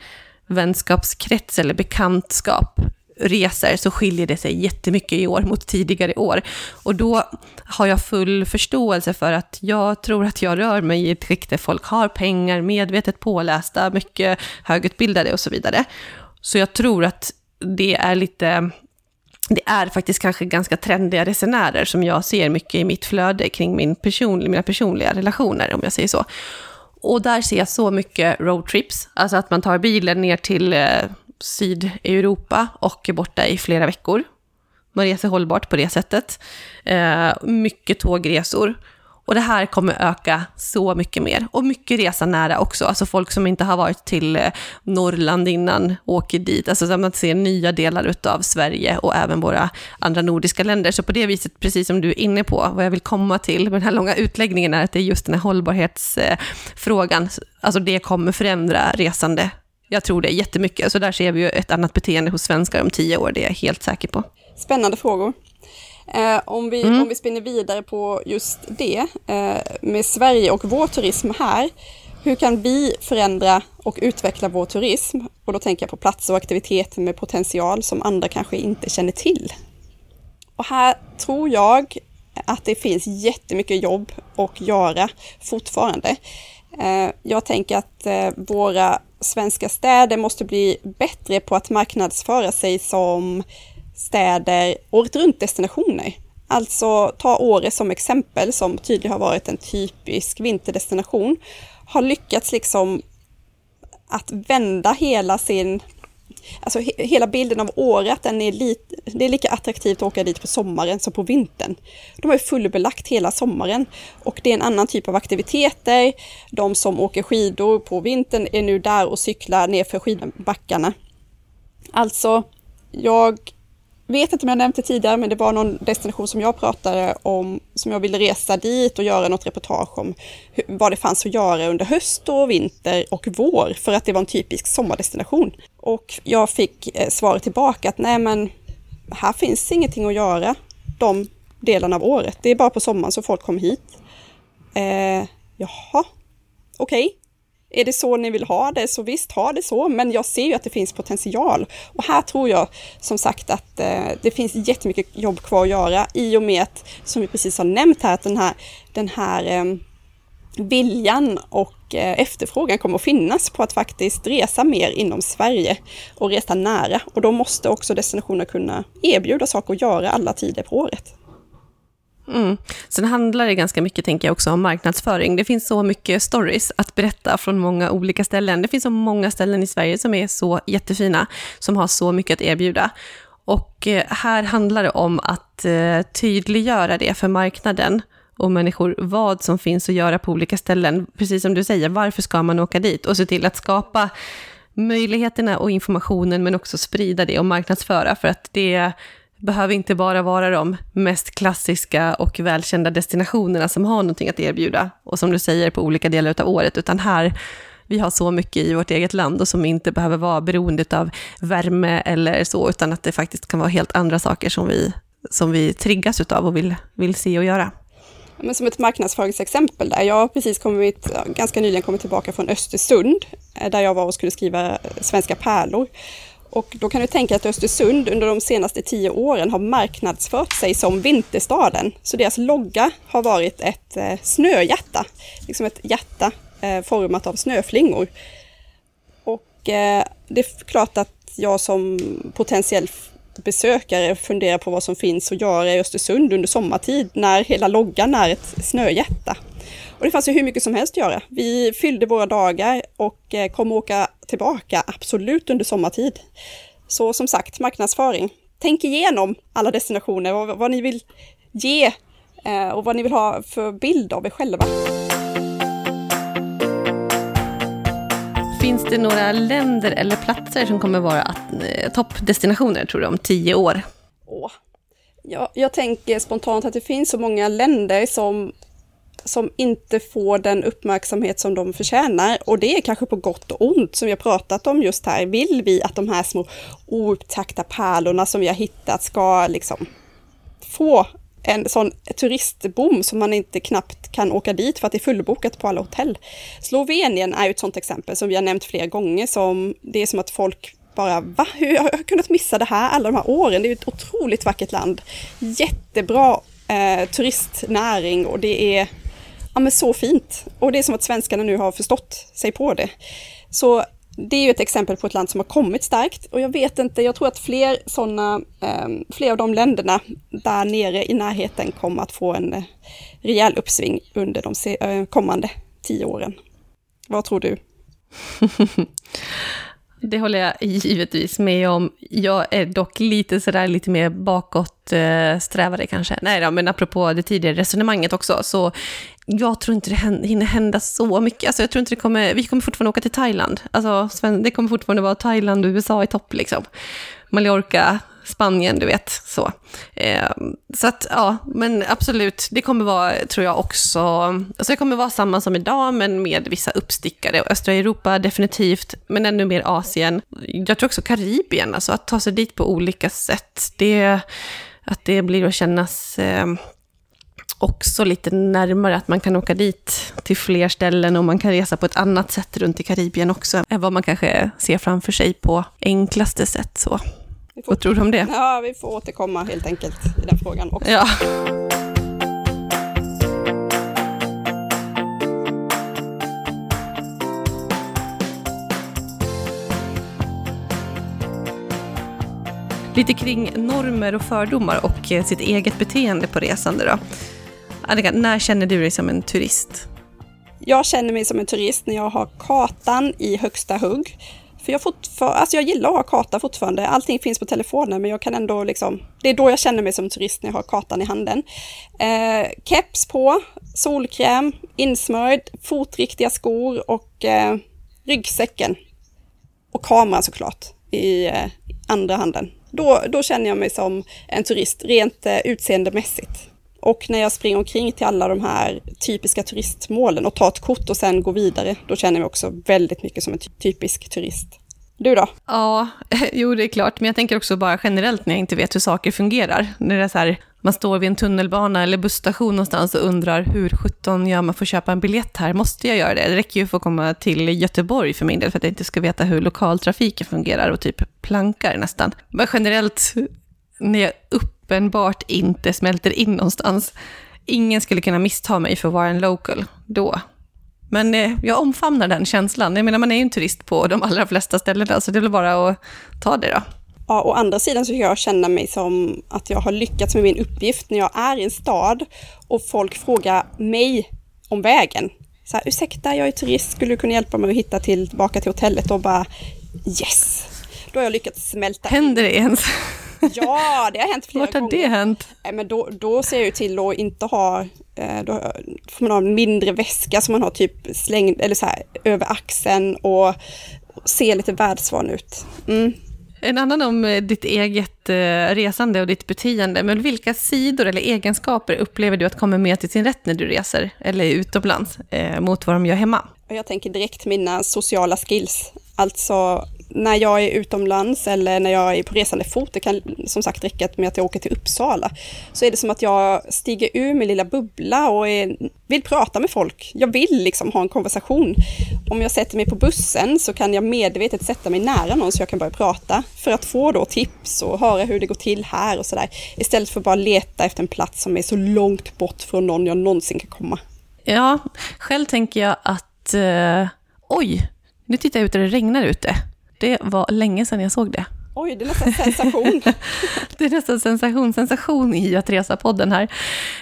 vänskapskrets eller bekantskap reser så skiljer det sig jättemycket i år mot tidigare år. Och då har jag full förståelse för att jag tror att jag rör mig i ett skikt där folk har pengar, medvetet pålästa, mycket högutbildade och så vidare. Så jag tror att det är lite det är faktiskt kanske ganska trendiga resenärer som jag ser mycket i mitt flöde kring min personliga, mina personliga relationer, om jag säger så. Och där ser jag så mycket roadtrips, alltså att man tar bilen ner till eh, Sydeuropa och är borta i flera veckor. Man reser hållbart på det sättet. Eh, mycket tågresor. Och det här kommer öka så mycket mer. Och mycket resa nära också. Alltså folk som inte har varit till eh, Norrland innan åker dit. Alltså så man ser nya delar av Sverige och även våra andra nordiska länder. Så på det viset, precis som du är inne på, vad jag vill komma till med den här långa utläggningen är att det är just den här hållbarhetsfrågan. Alltså det kommer förändra resande jag tror det jättemycket. Så där ser vi ju ett annat beteende hos svenskar om tio år, det är jag helt säker på. Spännande frågor. Eh, om, vi, mm. om vi spinner vidare på just det, eh, med Sverige och vår turism här. Hur kan vi förändra och utveckla vår turism? Och då tänker jag på platser och aktiviteter med potential som andra kanske inte känner till. Och här tror jag att det finns jättemycket jobb att göra fortfarande. Eh, jag tänker att eh, våra svenska städer måste bli bättre på att marknadsföra sig som städer året runt destinationer. Alltså ta Åre som exempel som tydligen har varit en typisk vinterdestination. Har lyckats liksom att vända hela sin alltså hela bilden av Åre, att den är, lite, det är lika attraktivt att åka dit på sommaren som på vintern. De har ju fullbelagt hela sommaren och det är en annan typ av aktiviteter. De som åker skidor på vintern är nu där och cyklar nerför skidbackarna. Alltså, jag vet inte om jag nämnt det tidigare, men det var någon destination som jag pratade om, som jag ville resa dit och göra något reportage om hur, vad det fanns att göra under höst och vinter och vår, för att det var en typisk sommardestination. Och jag fick eh, svaret tillbaka att nej men, här finns ingenting att göra de delarna av året. Det är bara på sommaren som folk kommer hit. Eh, jaha, okej. Okay. Är det så ni vill ha det, så visst, ha det så, men jag ser ju att det finns potential. Och här tror jag som sagt att eh, det finns jättemycket jobb kvar att göra i och med att, som vi precis har nämnt här, att den här, den här eh, viljan och eh, efterfrågan kommer att finnas på att faktiskt resa mer inom Sverige och resa nära. Och då måste också destinationer kunna erbjuda saker att göra alla tider på året. Mm. Sen handlar det ganska mycket, tänker jag, också om marknadsföring. Det finns så mycket stories att berätta från många olika ställen. Det finns så många ställen i Sverige som är så jättefina, som har så mycket att erbjuda. Och eh, här handlar det om att eh, tydliggöra det för marknaden och människor vad som finns att göra på olika ställen. Precis som du säger, varför ska man åka dit? Och se till att skapa möjligheterna och informationen, men också sprida det och marknadsföra, för att det behöver inte bara vara de mest klassiska och välkända destinationerna som har någonting att erbjuda, och som du säger, på olika delar av året, utan här, vi har så mycket i vårt eget land och som inte behöver vara beroende av värme eller så, utan att det faktiskt kan vara helt andra saker som vi, som vi triggas av och vill, vill se och göra. Men som ett marknadsföringsexempel där, jag har precis kommit, ganska nyligen kommit tillbaka från Östersund, eh, där jag var och skulle skriva Svenska pärlor. Och då kan du tänka att Östersund under de senaste tio åren har marknadsfört sig som vinterstaden. Så deras logga har varit ett eh, snöhjärta, liksom ett hjärta eh, format av snöflingor. Och eh, det är klart att jag som potentiell besökare funderar på vad som finns att göra i Östersund under sommartid när hela loggan är ett snöhjärta. Och det fanns ju hur mycket som helst att göra. Vi fyllde våra dagar och eh, kom kommer åka tillbaka absolut under sommartid. Så som sagt, marknadsföring. Tänk igenom alla destinationer och vad ni vill ge eh, och vad ni vill ha för bild av er själva. Finns det några länder eller platser som kommer vara eh, toppdestinationer, tror du, om tio år? Åh. Ja, jag tänker spontant att det finns så många länder som, som inte får den uppmärksamhet som de förtjänar. Och det är kanske på gott och ont, som vi har pratat om just här. Vill vi att de här små oupptäckta pärlorna som vi har hittat ska liksom få en sån turistboom som man inte knappt kan åka dit för att det är fullbokat på alla hotell. Slovenien är ett sånt exempel som vi har nämnt flera gånger som det är som att folk bara, va? Hur har jag kunnat missa det här alla de här åren? Det är ett otroligt vackert land. Jättebra eh, turistnäring och det är ja, men så fint. Och det är som att svenskarna nu har förstått sig på det. Så det är ju ett exempel på ett land som har kommit starkt och jag vet inte, jag tror att fler sådana, ehm, fler av de länderna där nere i närheten kommer att få en eh, rejäl uppsving under de eh, kommande tio åren. Vad tror du? Det håller jag givetvis med om. Jag är dock lite sådär lite mer bakåtsträvare eh, kanske. Nej då, men apropå det tidigare resonemanget också, så jag tror inte det hinner hända så mycket. Alltså jag tror inte det kommer, vi kommer fortfarande åka till Thailand. Alltså det kommer fortfarande vara Thailand och USA i topp liksom. Mallorca, Spanien, du vet. Så, eh, så att, ja, men absolut, det kommer vara, tror jag också, alltså det kommer vara samma som idag, men med vissa uppstickare. Östra Europa definitivt, men ännu mer Asien. Jag tror också Karibien, alltså att ta sig dit på olika sätt. Det, att det blir att kännas eh, också lite närmare, att man kan åka dit till fler ställen och man kan resa på ett annat sätt runt i Karibien också, än vad man kanske ser framför sig på enklaste sätt. Så. Får, Vad tror du om det? Ja, vi får återkomma helt enkelt i den frågan också. Ja. Lite kring normer och fördomar och eh, sitt eget beteende på resande då. Annika, när känner du dig som en turist? Jag känner mig som en turist när jag har kartan i högsta hugg. För jag, fortfar- alltså jag gillar att ha karta fortfarande. Allting finns på telefonen men jag kan ändå liksom... Det är då jag känner mig som turist när jag har kartan i handen. Eh, keps på, solkräm, insmörjd, fotriktiga skor och eh, ryggsäcken. Och kameran såklart i eh, andra handen. Då, då känner jag mig som en turist rent eh, utseendemässigt. Och när jag springer omkring till alla de här typiska turistmålen och tar ett kort och sen går vidare, då känner jag mig också väldigt mycket som en typisk turist. Du då? Ja, jo det är klart, men jag tänker också bara generellt när jag inte vet hur saker fungerar. När det är så här, man står vid en tunnelbana eller busstation någonstans och undrar hur 17 gör man för att köpa en biljett här? Måste jag göra det? Det räcker ju för att komma till Göteborg för min del, för att jag inte ska veta hur lokaltrafiken fungerar och typ plankar nästan. Men generellt, när jag uppenbart inte smälter in någonstans, ingen skulle kunna missta mig för att vara en local då. Men eh, jag omfamnar den känslan. Jag menar, man är ju en turist på de allra flesta ställena, så det är väl bara att ta det då. Ja, å andra sidan så kan jag känna mig som att jag har lyckats med min uppgift när jag är i en stad och folk frågar mig om vägen. Så här, ursäkta, jag är turist, skulle du kunna hjälpa mig att hitta tillbaka till hotellet? Och bara yes! Då har jag lyckats smälta Händer det ens? Ja, det har hänt flera gånger. Vart har gånger. det hänt? Men då, då ser jag ju till att inte ha, eh, då får man ha en mindre väska som man har typ slängd, eller så här, över axeln och se lite världsvan ut. Mm. En annan om eh, ditt eget eh, resande och ditt beteende. Men vilka sidor eller egenskaper upplever du att kommer med till sin rätt när du reser eller är utomlands eh, mot vad de gör hemma? Jag tänker direkt mina sociala skills. Alltså när jag är utomlands eller när jag är på resande fot, det kan som sagt räcka med att jag åker till Uppsala, så är det som att jag stiger ur min lilla bubbla och är, vill prata med folk. Jag vill liksom ha en konversation. Om jag sätter mig på bussen så kan jag medvetet sätta mig nära någon så jag kan börja prata för att få då tips och höra hur det går till här och sådär. Istället för att bara leta efter en plats som är så långt bort från någon jag någonsin kan komma. Ja, själv tänker jag att eh, oj, nu tittar jag ut och det regnar ute. Det var länge sedan jag såg det. Oj, det är nästan sensation. det är nästan sensation, sensation i att resa-podden här.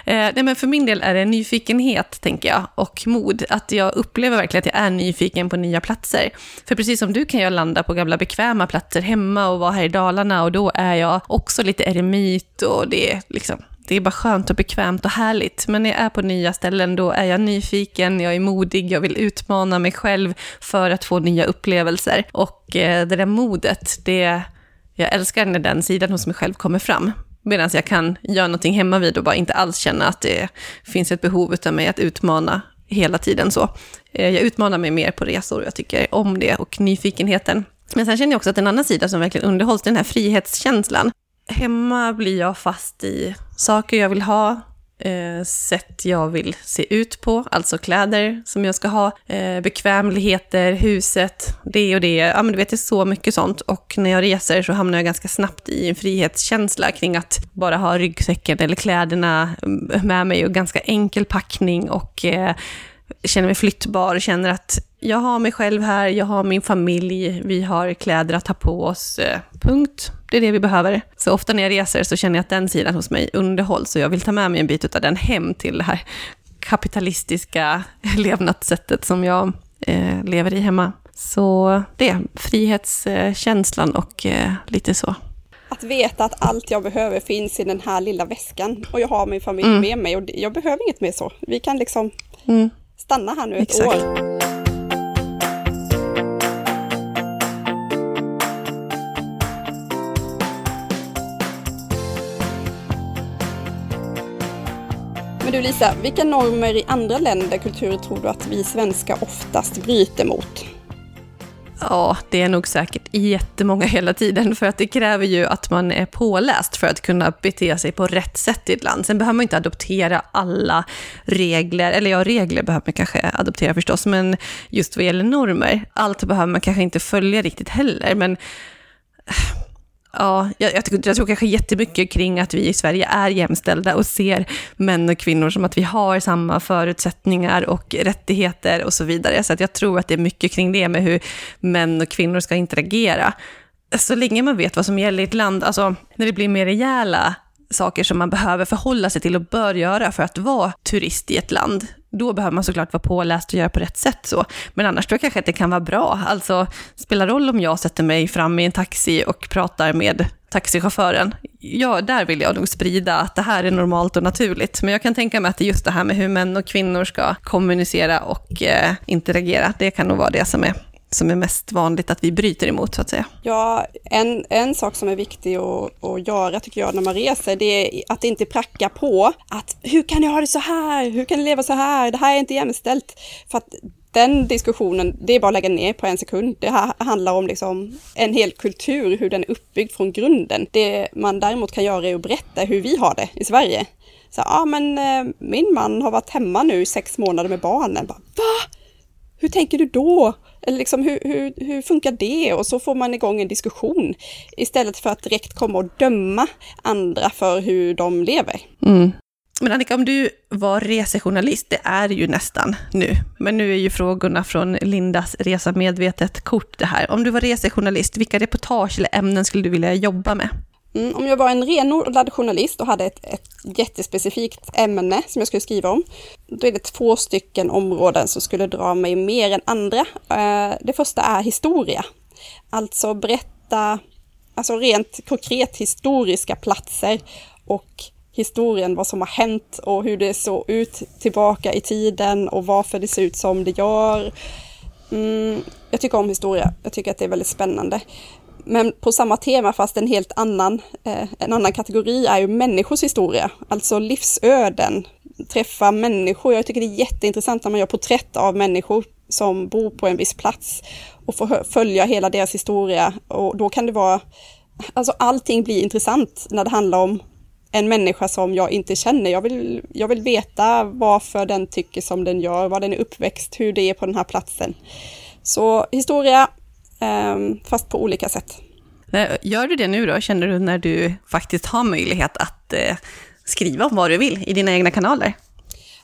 Eh, nej, men för min del är det nyfikenhet, tänker jag, och mod. Att jag upplever verkligen att jag är nyfiken på nya platser. För precis som du kan jag landa på gamla bekväma platser hemma och vara här i Dalarna och då är jag också lite eremit och det är liksom det är bara skönt och bekvämt och härligt. Men när jag är på nya ställen, då är jag nyfiken, jag är modig, jag vill utmana mig själv för att få nya upplevelser. Och eh, det där modet, det, jag älskar när den sidan hos mig själv kommer fram. Medan jag kan göra någonting hemma vid och bara inte alls känna att det finns ett behov av mig att utmana hela tiden så. Eh, jag utmanar mig mer på resor och jag tycker om det och nyfikenheten. Men sen känner jag också att en annan sida som verkligen underhålls, den här frihetskänslan hemma blir jag fast i saker jag vill ha, eh, sätt jag vill se ut på, alltså kläder som jag ska ha, eh, bekvämligheter, huset, det och det. Ja, men du vet, det är så mycket sånt. Och när jag reser så hamnar jag ganska snabbt i en frihetskänsla kring att bara ha ryggsäcken eller kläderna mm, med mig och ganska enkel packning och eh, känner mig flyttbar, känner att jag har mig själv här, jag har min familj, vi har kläder att ta på oss, eh, punkt. Det är det vi behöver. Så ofta när jag reser så känner jag att den sidan hos mig underhålls och jag vill ta med mig en bit av den hem till det här kapitalistiska levnadssättet som jag eh, lever i hemma. Så det, frihetskänslan och eh, lite så. Att veta att allt jag behöver finns i den här lilla väskan och jag har min familj mm. med mig och jag behöver inget mer så. Vi kan liksom mm. stanna här nu ett Exakt. år. Men du Lisa, vilka normer i andra länder, kulturer, tror du att vi svenskar oftast bryter mot? Ja, det är nog säkert jättemånga hela tiden, för att det kräver ju att man är påläst för att kunna bete sig på rätt sätt i ett land. Sen behöver man inte adoptera alla regler, eller ja, regler behöver man kanske adoptera förstås, men just vad gäller normer, allt behöver man kanske inte följa riktigt heller, men Ja, jag, jag, jag, tror kanske jättemycket kring att vi i Sverige är jämställda och ser män och kvinnor som att vi har samma förutsättningar och rättigheter och så vidare. Så att jag tror att det är mycket kring det med hur män och kvinnor ska interagera. Så länge man vet vad som gäller i ett land, alltså när det blir mer rejäla saker som man behöver förhålla sig till och bör göra för att vara turist i ett land, då behöver man såklart vara påläst och göra på rätt sätt så. Men annars tror jag kanske att det kan vara bra. Alltså, spelar roll om jag sätter mig fram i en taxi och pratar med taxichauffören. Ja, där vill jag nog sprida att det här är normalt och naturligt. Men jag kan tänka mig att det är just det här med hur män och kvinnor ska kommunicera och eh, interagera, det kan nog vara det som är som är mest vanligt att vi bryter emot, så att säga? Ja, en, en sak som är viktig att, att göra, tycker jag, när man reser, det är att inte pracka på att hur kan ni ha det så här? Hur kan ni leva så här? Det här är inte jämställt. För att den diskussionen, det är bara att lägga ner på en sekund. Det här handlar om liksom en hel kultur, hur den är uppbyggd från grunden. Det man däremot kan göra är att berätta hur vi har det i Sverige. Så, ja men eh, min man har varit hemma nu i sex månader med barnen. Bara, Va? Hur tänker du då? Eller liksom, hur, hur, hur funkar det? Och så får man igång en diskussion istället för att direkt komma och döma andra för hur de lever. Mm. Men Annika, om du var resejournalist, det är ju nästan nu, men nu är ju frågorna från Lindas Resa Medvetet kort det här. Om du var resejournalist, vilka reportage eller ämnen skulle du vilja jobba med? Mm, om jag var en renodlad journalist och hade ett, ett jättespecifikt ämne som jag skulle skriva om, då är det två stycken områden som skulle dra mig mer än andra. Eh, det första är historia, alltså berätta, alltså rent konkret historiska platser och historien, vad som har hänt och hur det såg ut tillbaka i tiden och varför det ser ut som det gör. Mm, jag tycker om historia, jag tycker att det är väldigt spännande. Men på samma tema, fast en helt annan, eh, en annan kategori, är ju människors historia. Alltså livsöden, träffa människor. Jag tycker det är jätteintressant när man gör porträtt av människor som bor på en viss plats och får följa hela deras historia. Och då kan det vara, alltså allting blir intressant när det handlar om en människa som jag inte känner. Jag vill, jag vill veta varför den tycker som den gör, var den är uppväxt, hur det är på den här platsen. Så historia, fast på olika sätt. Gör du det nu då, känner du, när du faktiskt har möjlighet att eh, skriva om vad du vill i dina egna kanaler?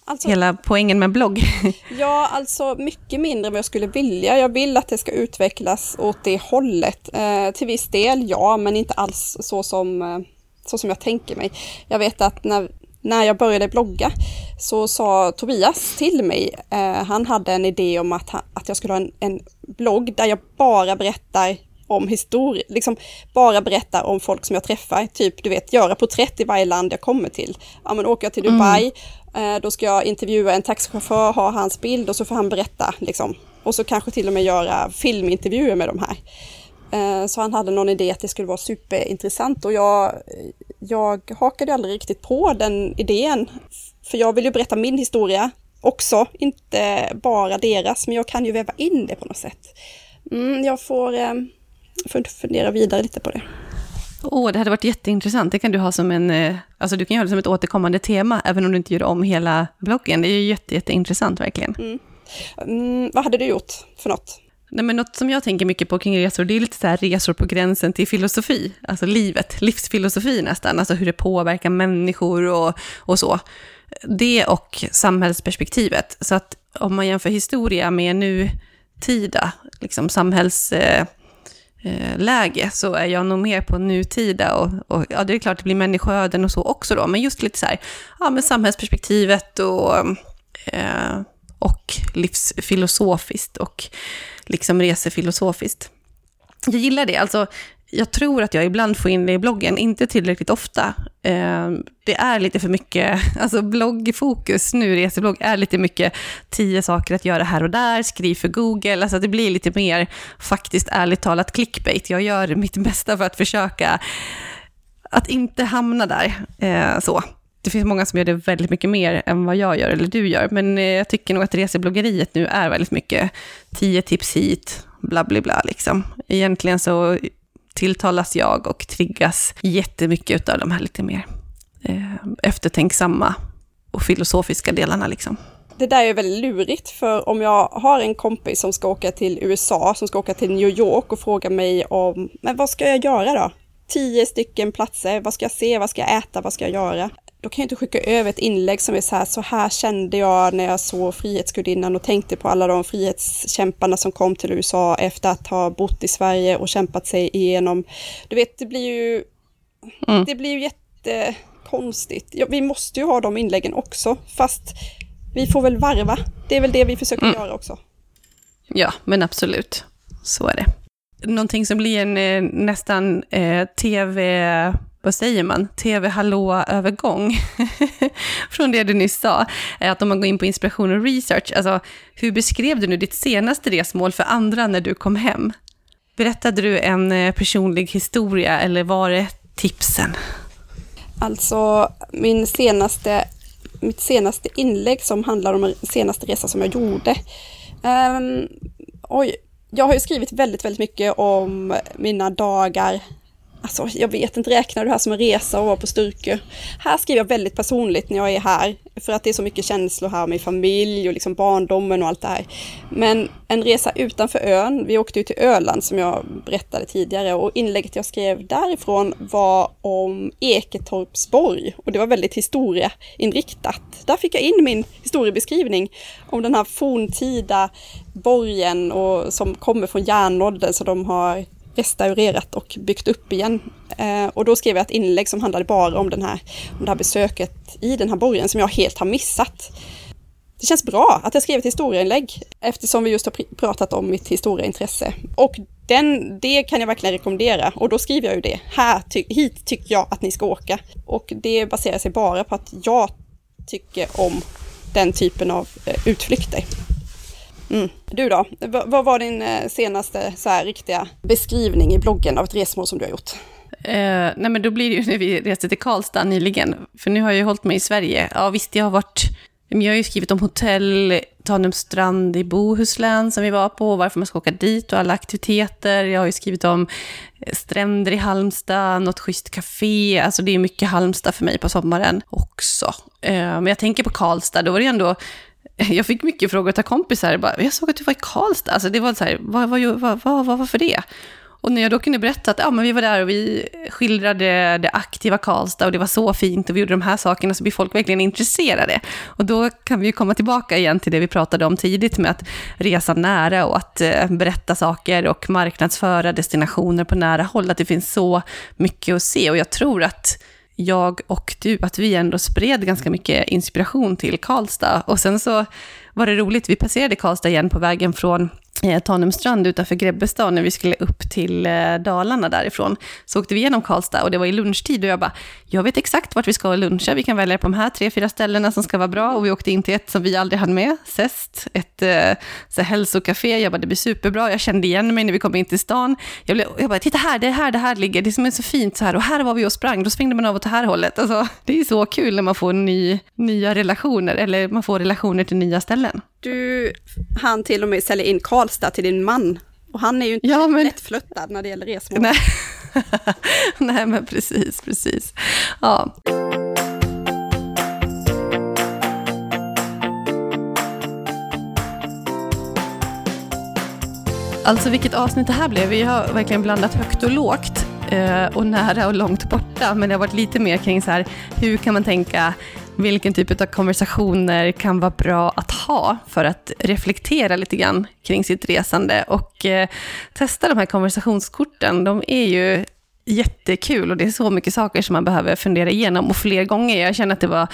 Alltså, Hela poängen med blogg. ja, alltså mycket mindre än vad jag skulle vilja. Jag vill att det ska utvecklas åt det hållet. Eh, till viss del, ja, men inte alls så som, eh, så som jag tänker mig. Jag vet att när, när jag började blogga så sa Tobias till mig, eh, han hade en idé om att, att jag skulle ha en, en blogg där jag bara berättar om historia, liksom bara berätta om folk som jag träffar, typ du vet göra porträtt i varje land jag kommer till. Ja men åker jag till Dubai, mm. eh, då ska jag intervjua en taxichaufför, ha hans bild och så får han berätta liksom. Och så kanske till och med göra filmintervjuer med de här. Eh, så han hade någon idé att det skulle vara superintressant och jag, jag hakade aldrig riktigt på den idén. För jag vill ju berätta min historia också, inte bara deras, men jag kan ju väva in det på något sätt. Mm, jag får eh, får fundera vidare lite på det. Åh, oh, det hade varit jätteintressant. Det kan du ha som en, eh, alltså du kan göra det som ett återkommande tema, även om du inte gör om hela bloggen. Det är ju jätte, jätteintressant verkligen. Mm. Mm, vad hade du gjort för något? Nej, men något som jag tänker mycket på kring resor, det är lite så här resor på gränsen till filosofi, alltså livet, livsfilosofi nästan, alltså hur det påverkar människor och, och så. Det och samhällsperspektivet. Så att om man jämför historia med nutida liksom samhällsläge, Eh, eh så är jag nog mer på nutida och, och, ja, det är klart det blir människoöden och så också då, men just lite så här, ja men samhällsperspektivet och, eh, och livsfilosofiskt och liksom resefilosofiskt. Jag gillar det, alltså jag tror att jag ibland får in det i bloggen, inte tillräckligt ofta. Eh, det är lite för mycket, alltså bloggfokus nu, reseblogg, är lite mycket tio saker att göra här och där, skriv för Google, alltså det blir lite mer faktiskt ärligt talat clickbait. Jag gör mitt bästa för att försöka att inte hamna där. Eh, så. Det finns många som gör det väldigt mycket mer än vad jag gör, eller du gör, men eh, jag tycker nog att resebloggeriet nu är väldigt mycket tio tips hit, bla bla bla liksom. Egentligen så tilltalas jag och triggas jättemycket av de här lite mer eh, eftertänksamma och filosofiska delarna. Liksom. Det där är väldigt lurigt, för om jag har en kompis som ska åka till USA, som ska åka till New York och fråga mig om, men vad ska jag göra då? Tio stycken platser, vad ska jag se, vad ska jag äta, vad ska jag göra? Då kan jag inte skicka över ett inlägg som är så här, så här kände jag när jag såg Frihetsgudinnan och tänkte på alla de frihetskämparna som kom till USA efter att ha bott i Sverige och kämpat sig igenom. Du vet, det blir ju, mm. det blir ju jättekonstigt. Ja, vi måste ju ha de inläggen också, fast vi får väl varva. Det är väl det vi försöker mm. göra också. Ja, men absolut. Så är det. Någonting som blir en eh, nästan eh, tv vad säger man, tv-hallå-övergång från det du nyss sa, är att om man går in på inspiration och research, alltså hur beskrev du nu ditt senaste resmål för andra när du kom hem? Berättade du en eh, personlig historia eller var det tipsen? Alltså, min senaste, mitt senaste inlägg som handlar om senaste resa som jag gjorde. Um, oj, jag har ju skrivit väldigt, väldigt mycket om mina dagar Alltså, jag vet inte, räknar du det här som en resa och vara på Sturkö? Här skriver jag väldigt personligt när jag är här, för att det är så mycket känslor här med familj och liksom barndomen och allt det här. Men en resa utanför ön, vi åkte ju till Öland som jag berättade tidigare och inlägget jag skrev därifrån var om Eketorpsborg och det var väldigt historieinriktat. Där fick jag in min historiebeskrivning om den här forntida borgen och som kommer från järnåldern så de har restaurerat och byggt upp igen. Eh, och då skrev jag ett inlägg som handlade bara om, den här, om det här besöket i den här borgen som jag helt har missat. Det känns bra att jag skrev ett historieinlägg eftersom vi just har pratat om mitt historieintresse. Och den, det kan jag verkligen rekommendera och då skriver jag ju det. Här, ty hit tycker jag att ni ska åka. Och det baserar sig bara på att jag tycker om den typen av eh, utflykter. Mm. Du då, V vad var din eh, senaste så här, riktiga beskrivning i bloggen av ett resmål som du har gjort? Eh, nej men då blir det ju när vi reste till Karlstad nyligen, för nu har jag ju hållit mig i Sverige. Ja visst, jag har varit men jag har ju skrivit om hotell, Tanumstrand i Bohuslän som vi var på, varför man ska åka dit och alla aktiviteter. Jag har ju skrivit om eh, stränder i Halmstad, något schysst café. Alltså det är mycket Halmstad för mig på sommaren också. Eh, men jag tänker på Karlstad, då var det ändå jag fick mycket frågor av kompisar. Bara, jag såg att du var i Karlstad. Alltså det var så här, vad, vad, vad, vad, vad var för det? Och när jag då kunde berätta att ja, men vi var där och vi skildrade det aktiva Karlstad och det var så fint och vi gjorde de här sakerna så blir folk verkligen intresserade. Och då kan vi ju komma tillbaka igen till det vi pratade om tidigt med att resa nära och att eh, berätta saker och marknadsföra destinationer på nära håll. Att det finns så mycket att se och jag tror att jag och du, att vi ändå spred ganska mycket inspiration till Karlstad. Och sen så var det roligt, vi passerade Karlstad igen på vägen från Eh, Tanumstrand utanför Grebbestad när vi skulle upp till eh, Dalarna därifrån. Så åkte vi igenom Karlstad och det var i lunchtid och jag bara, jag vet exakt vart vi ska luncha, vi kan välja på de här tre, fyra ställena som ska vara bra och vi åkte in till ett som vi aldrig hann med, Zest, ett eh, så här, hälsokafé, jag bara, det blir superbra, jag kände igen mig när vi kom in till stan. Jag, blev, jag bara, titta här, det är här det här ligger, det som är så fint så här och här var vi och sprang, då svängde man av åt det här hållet. Alltså, det är så kul när man får ny, nya relationer, eller man får relationer till nya ställen. Du han till och med sälja in Karlstad till din man. Och han är ju inte ja, men... lättflörtad när det gäller resmål. Nej. Nej, men precis, precis. Ja. Alltså vilket avsnitt det här blev. Vi har verkligen blandat högt och lågt eh, och nära och långt borta. Men det har varit lite mer kring så här, hur kan man tänka vilken typ av konversationer kan vara bra att ha för att reflektera lite grann kring sitt resande och eh, testa de här konversationskorten. De är ju jättekul och det är så mycket saker som man behöver fundera igenom och fler gånger. Jag känner att det var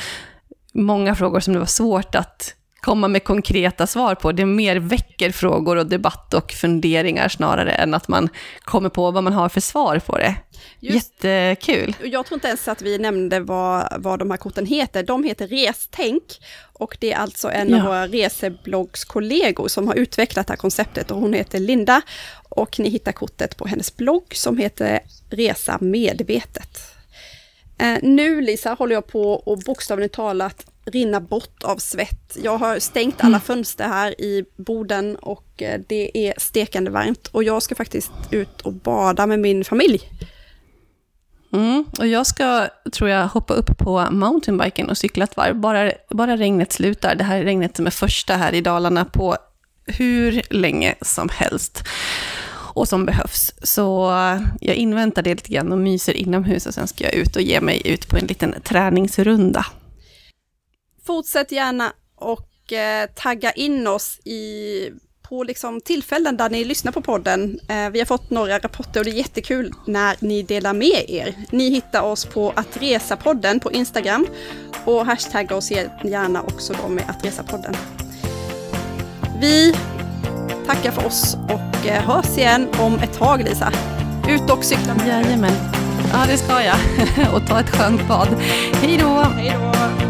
många frågor som det var svårt att komma med konkreta svar på. Det mer väcker frågor och debatt och funderingar snarare än att man kommer på vad man har för svar på det. Just, Jättekul. Jag tror inte ens att vi nämnde vad, vad de här korten heter. De heter Restänk och det är alltså en ja. av våra resebloggskollegor som har utvecklat det här konceptet och hon heter Linda och ni hittar kortet på hennes blogg som heter Resa medvetet. Eh, nu Lisa håller jag på och bokstavligt talat rinna bort av svett. Jag har stängt alla fönster här i boden och eh, det är stekande varmt och jag ska faktiskt ut och bada med min familj. Mm, och jag ska, tror jag, hoppa upp på mountainbiken och cykla ett varv, bara, bara regnet slutar. Det här regnet som är första här i Dalarna på hur länge som helst och som behövs. Så eh, jag inväntar det lite grann och myser inomhus och sen ska jag ut och ge mig ut på en liten träningsrunda. Fortsätt gärna och eh, tagga in oss i på liksom tillfällen där ni lyssnar på podden. Eh, vi har fått några rapporter och det är jättekul när ni delar med er. Ni hittar oss på att resa-podden på Instagram och hashtagga oss gärna också då med att resa-podden. Vi tackar för oss och eh, hörs igen om ett tag Lisa. Ut och cykla med Jajamän. Ja, det ska jag. och ta ett skönt bad. Hej då! Hej då!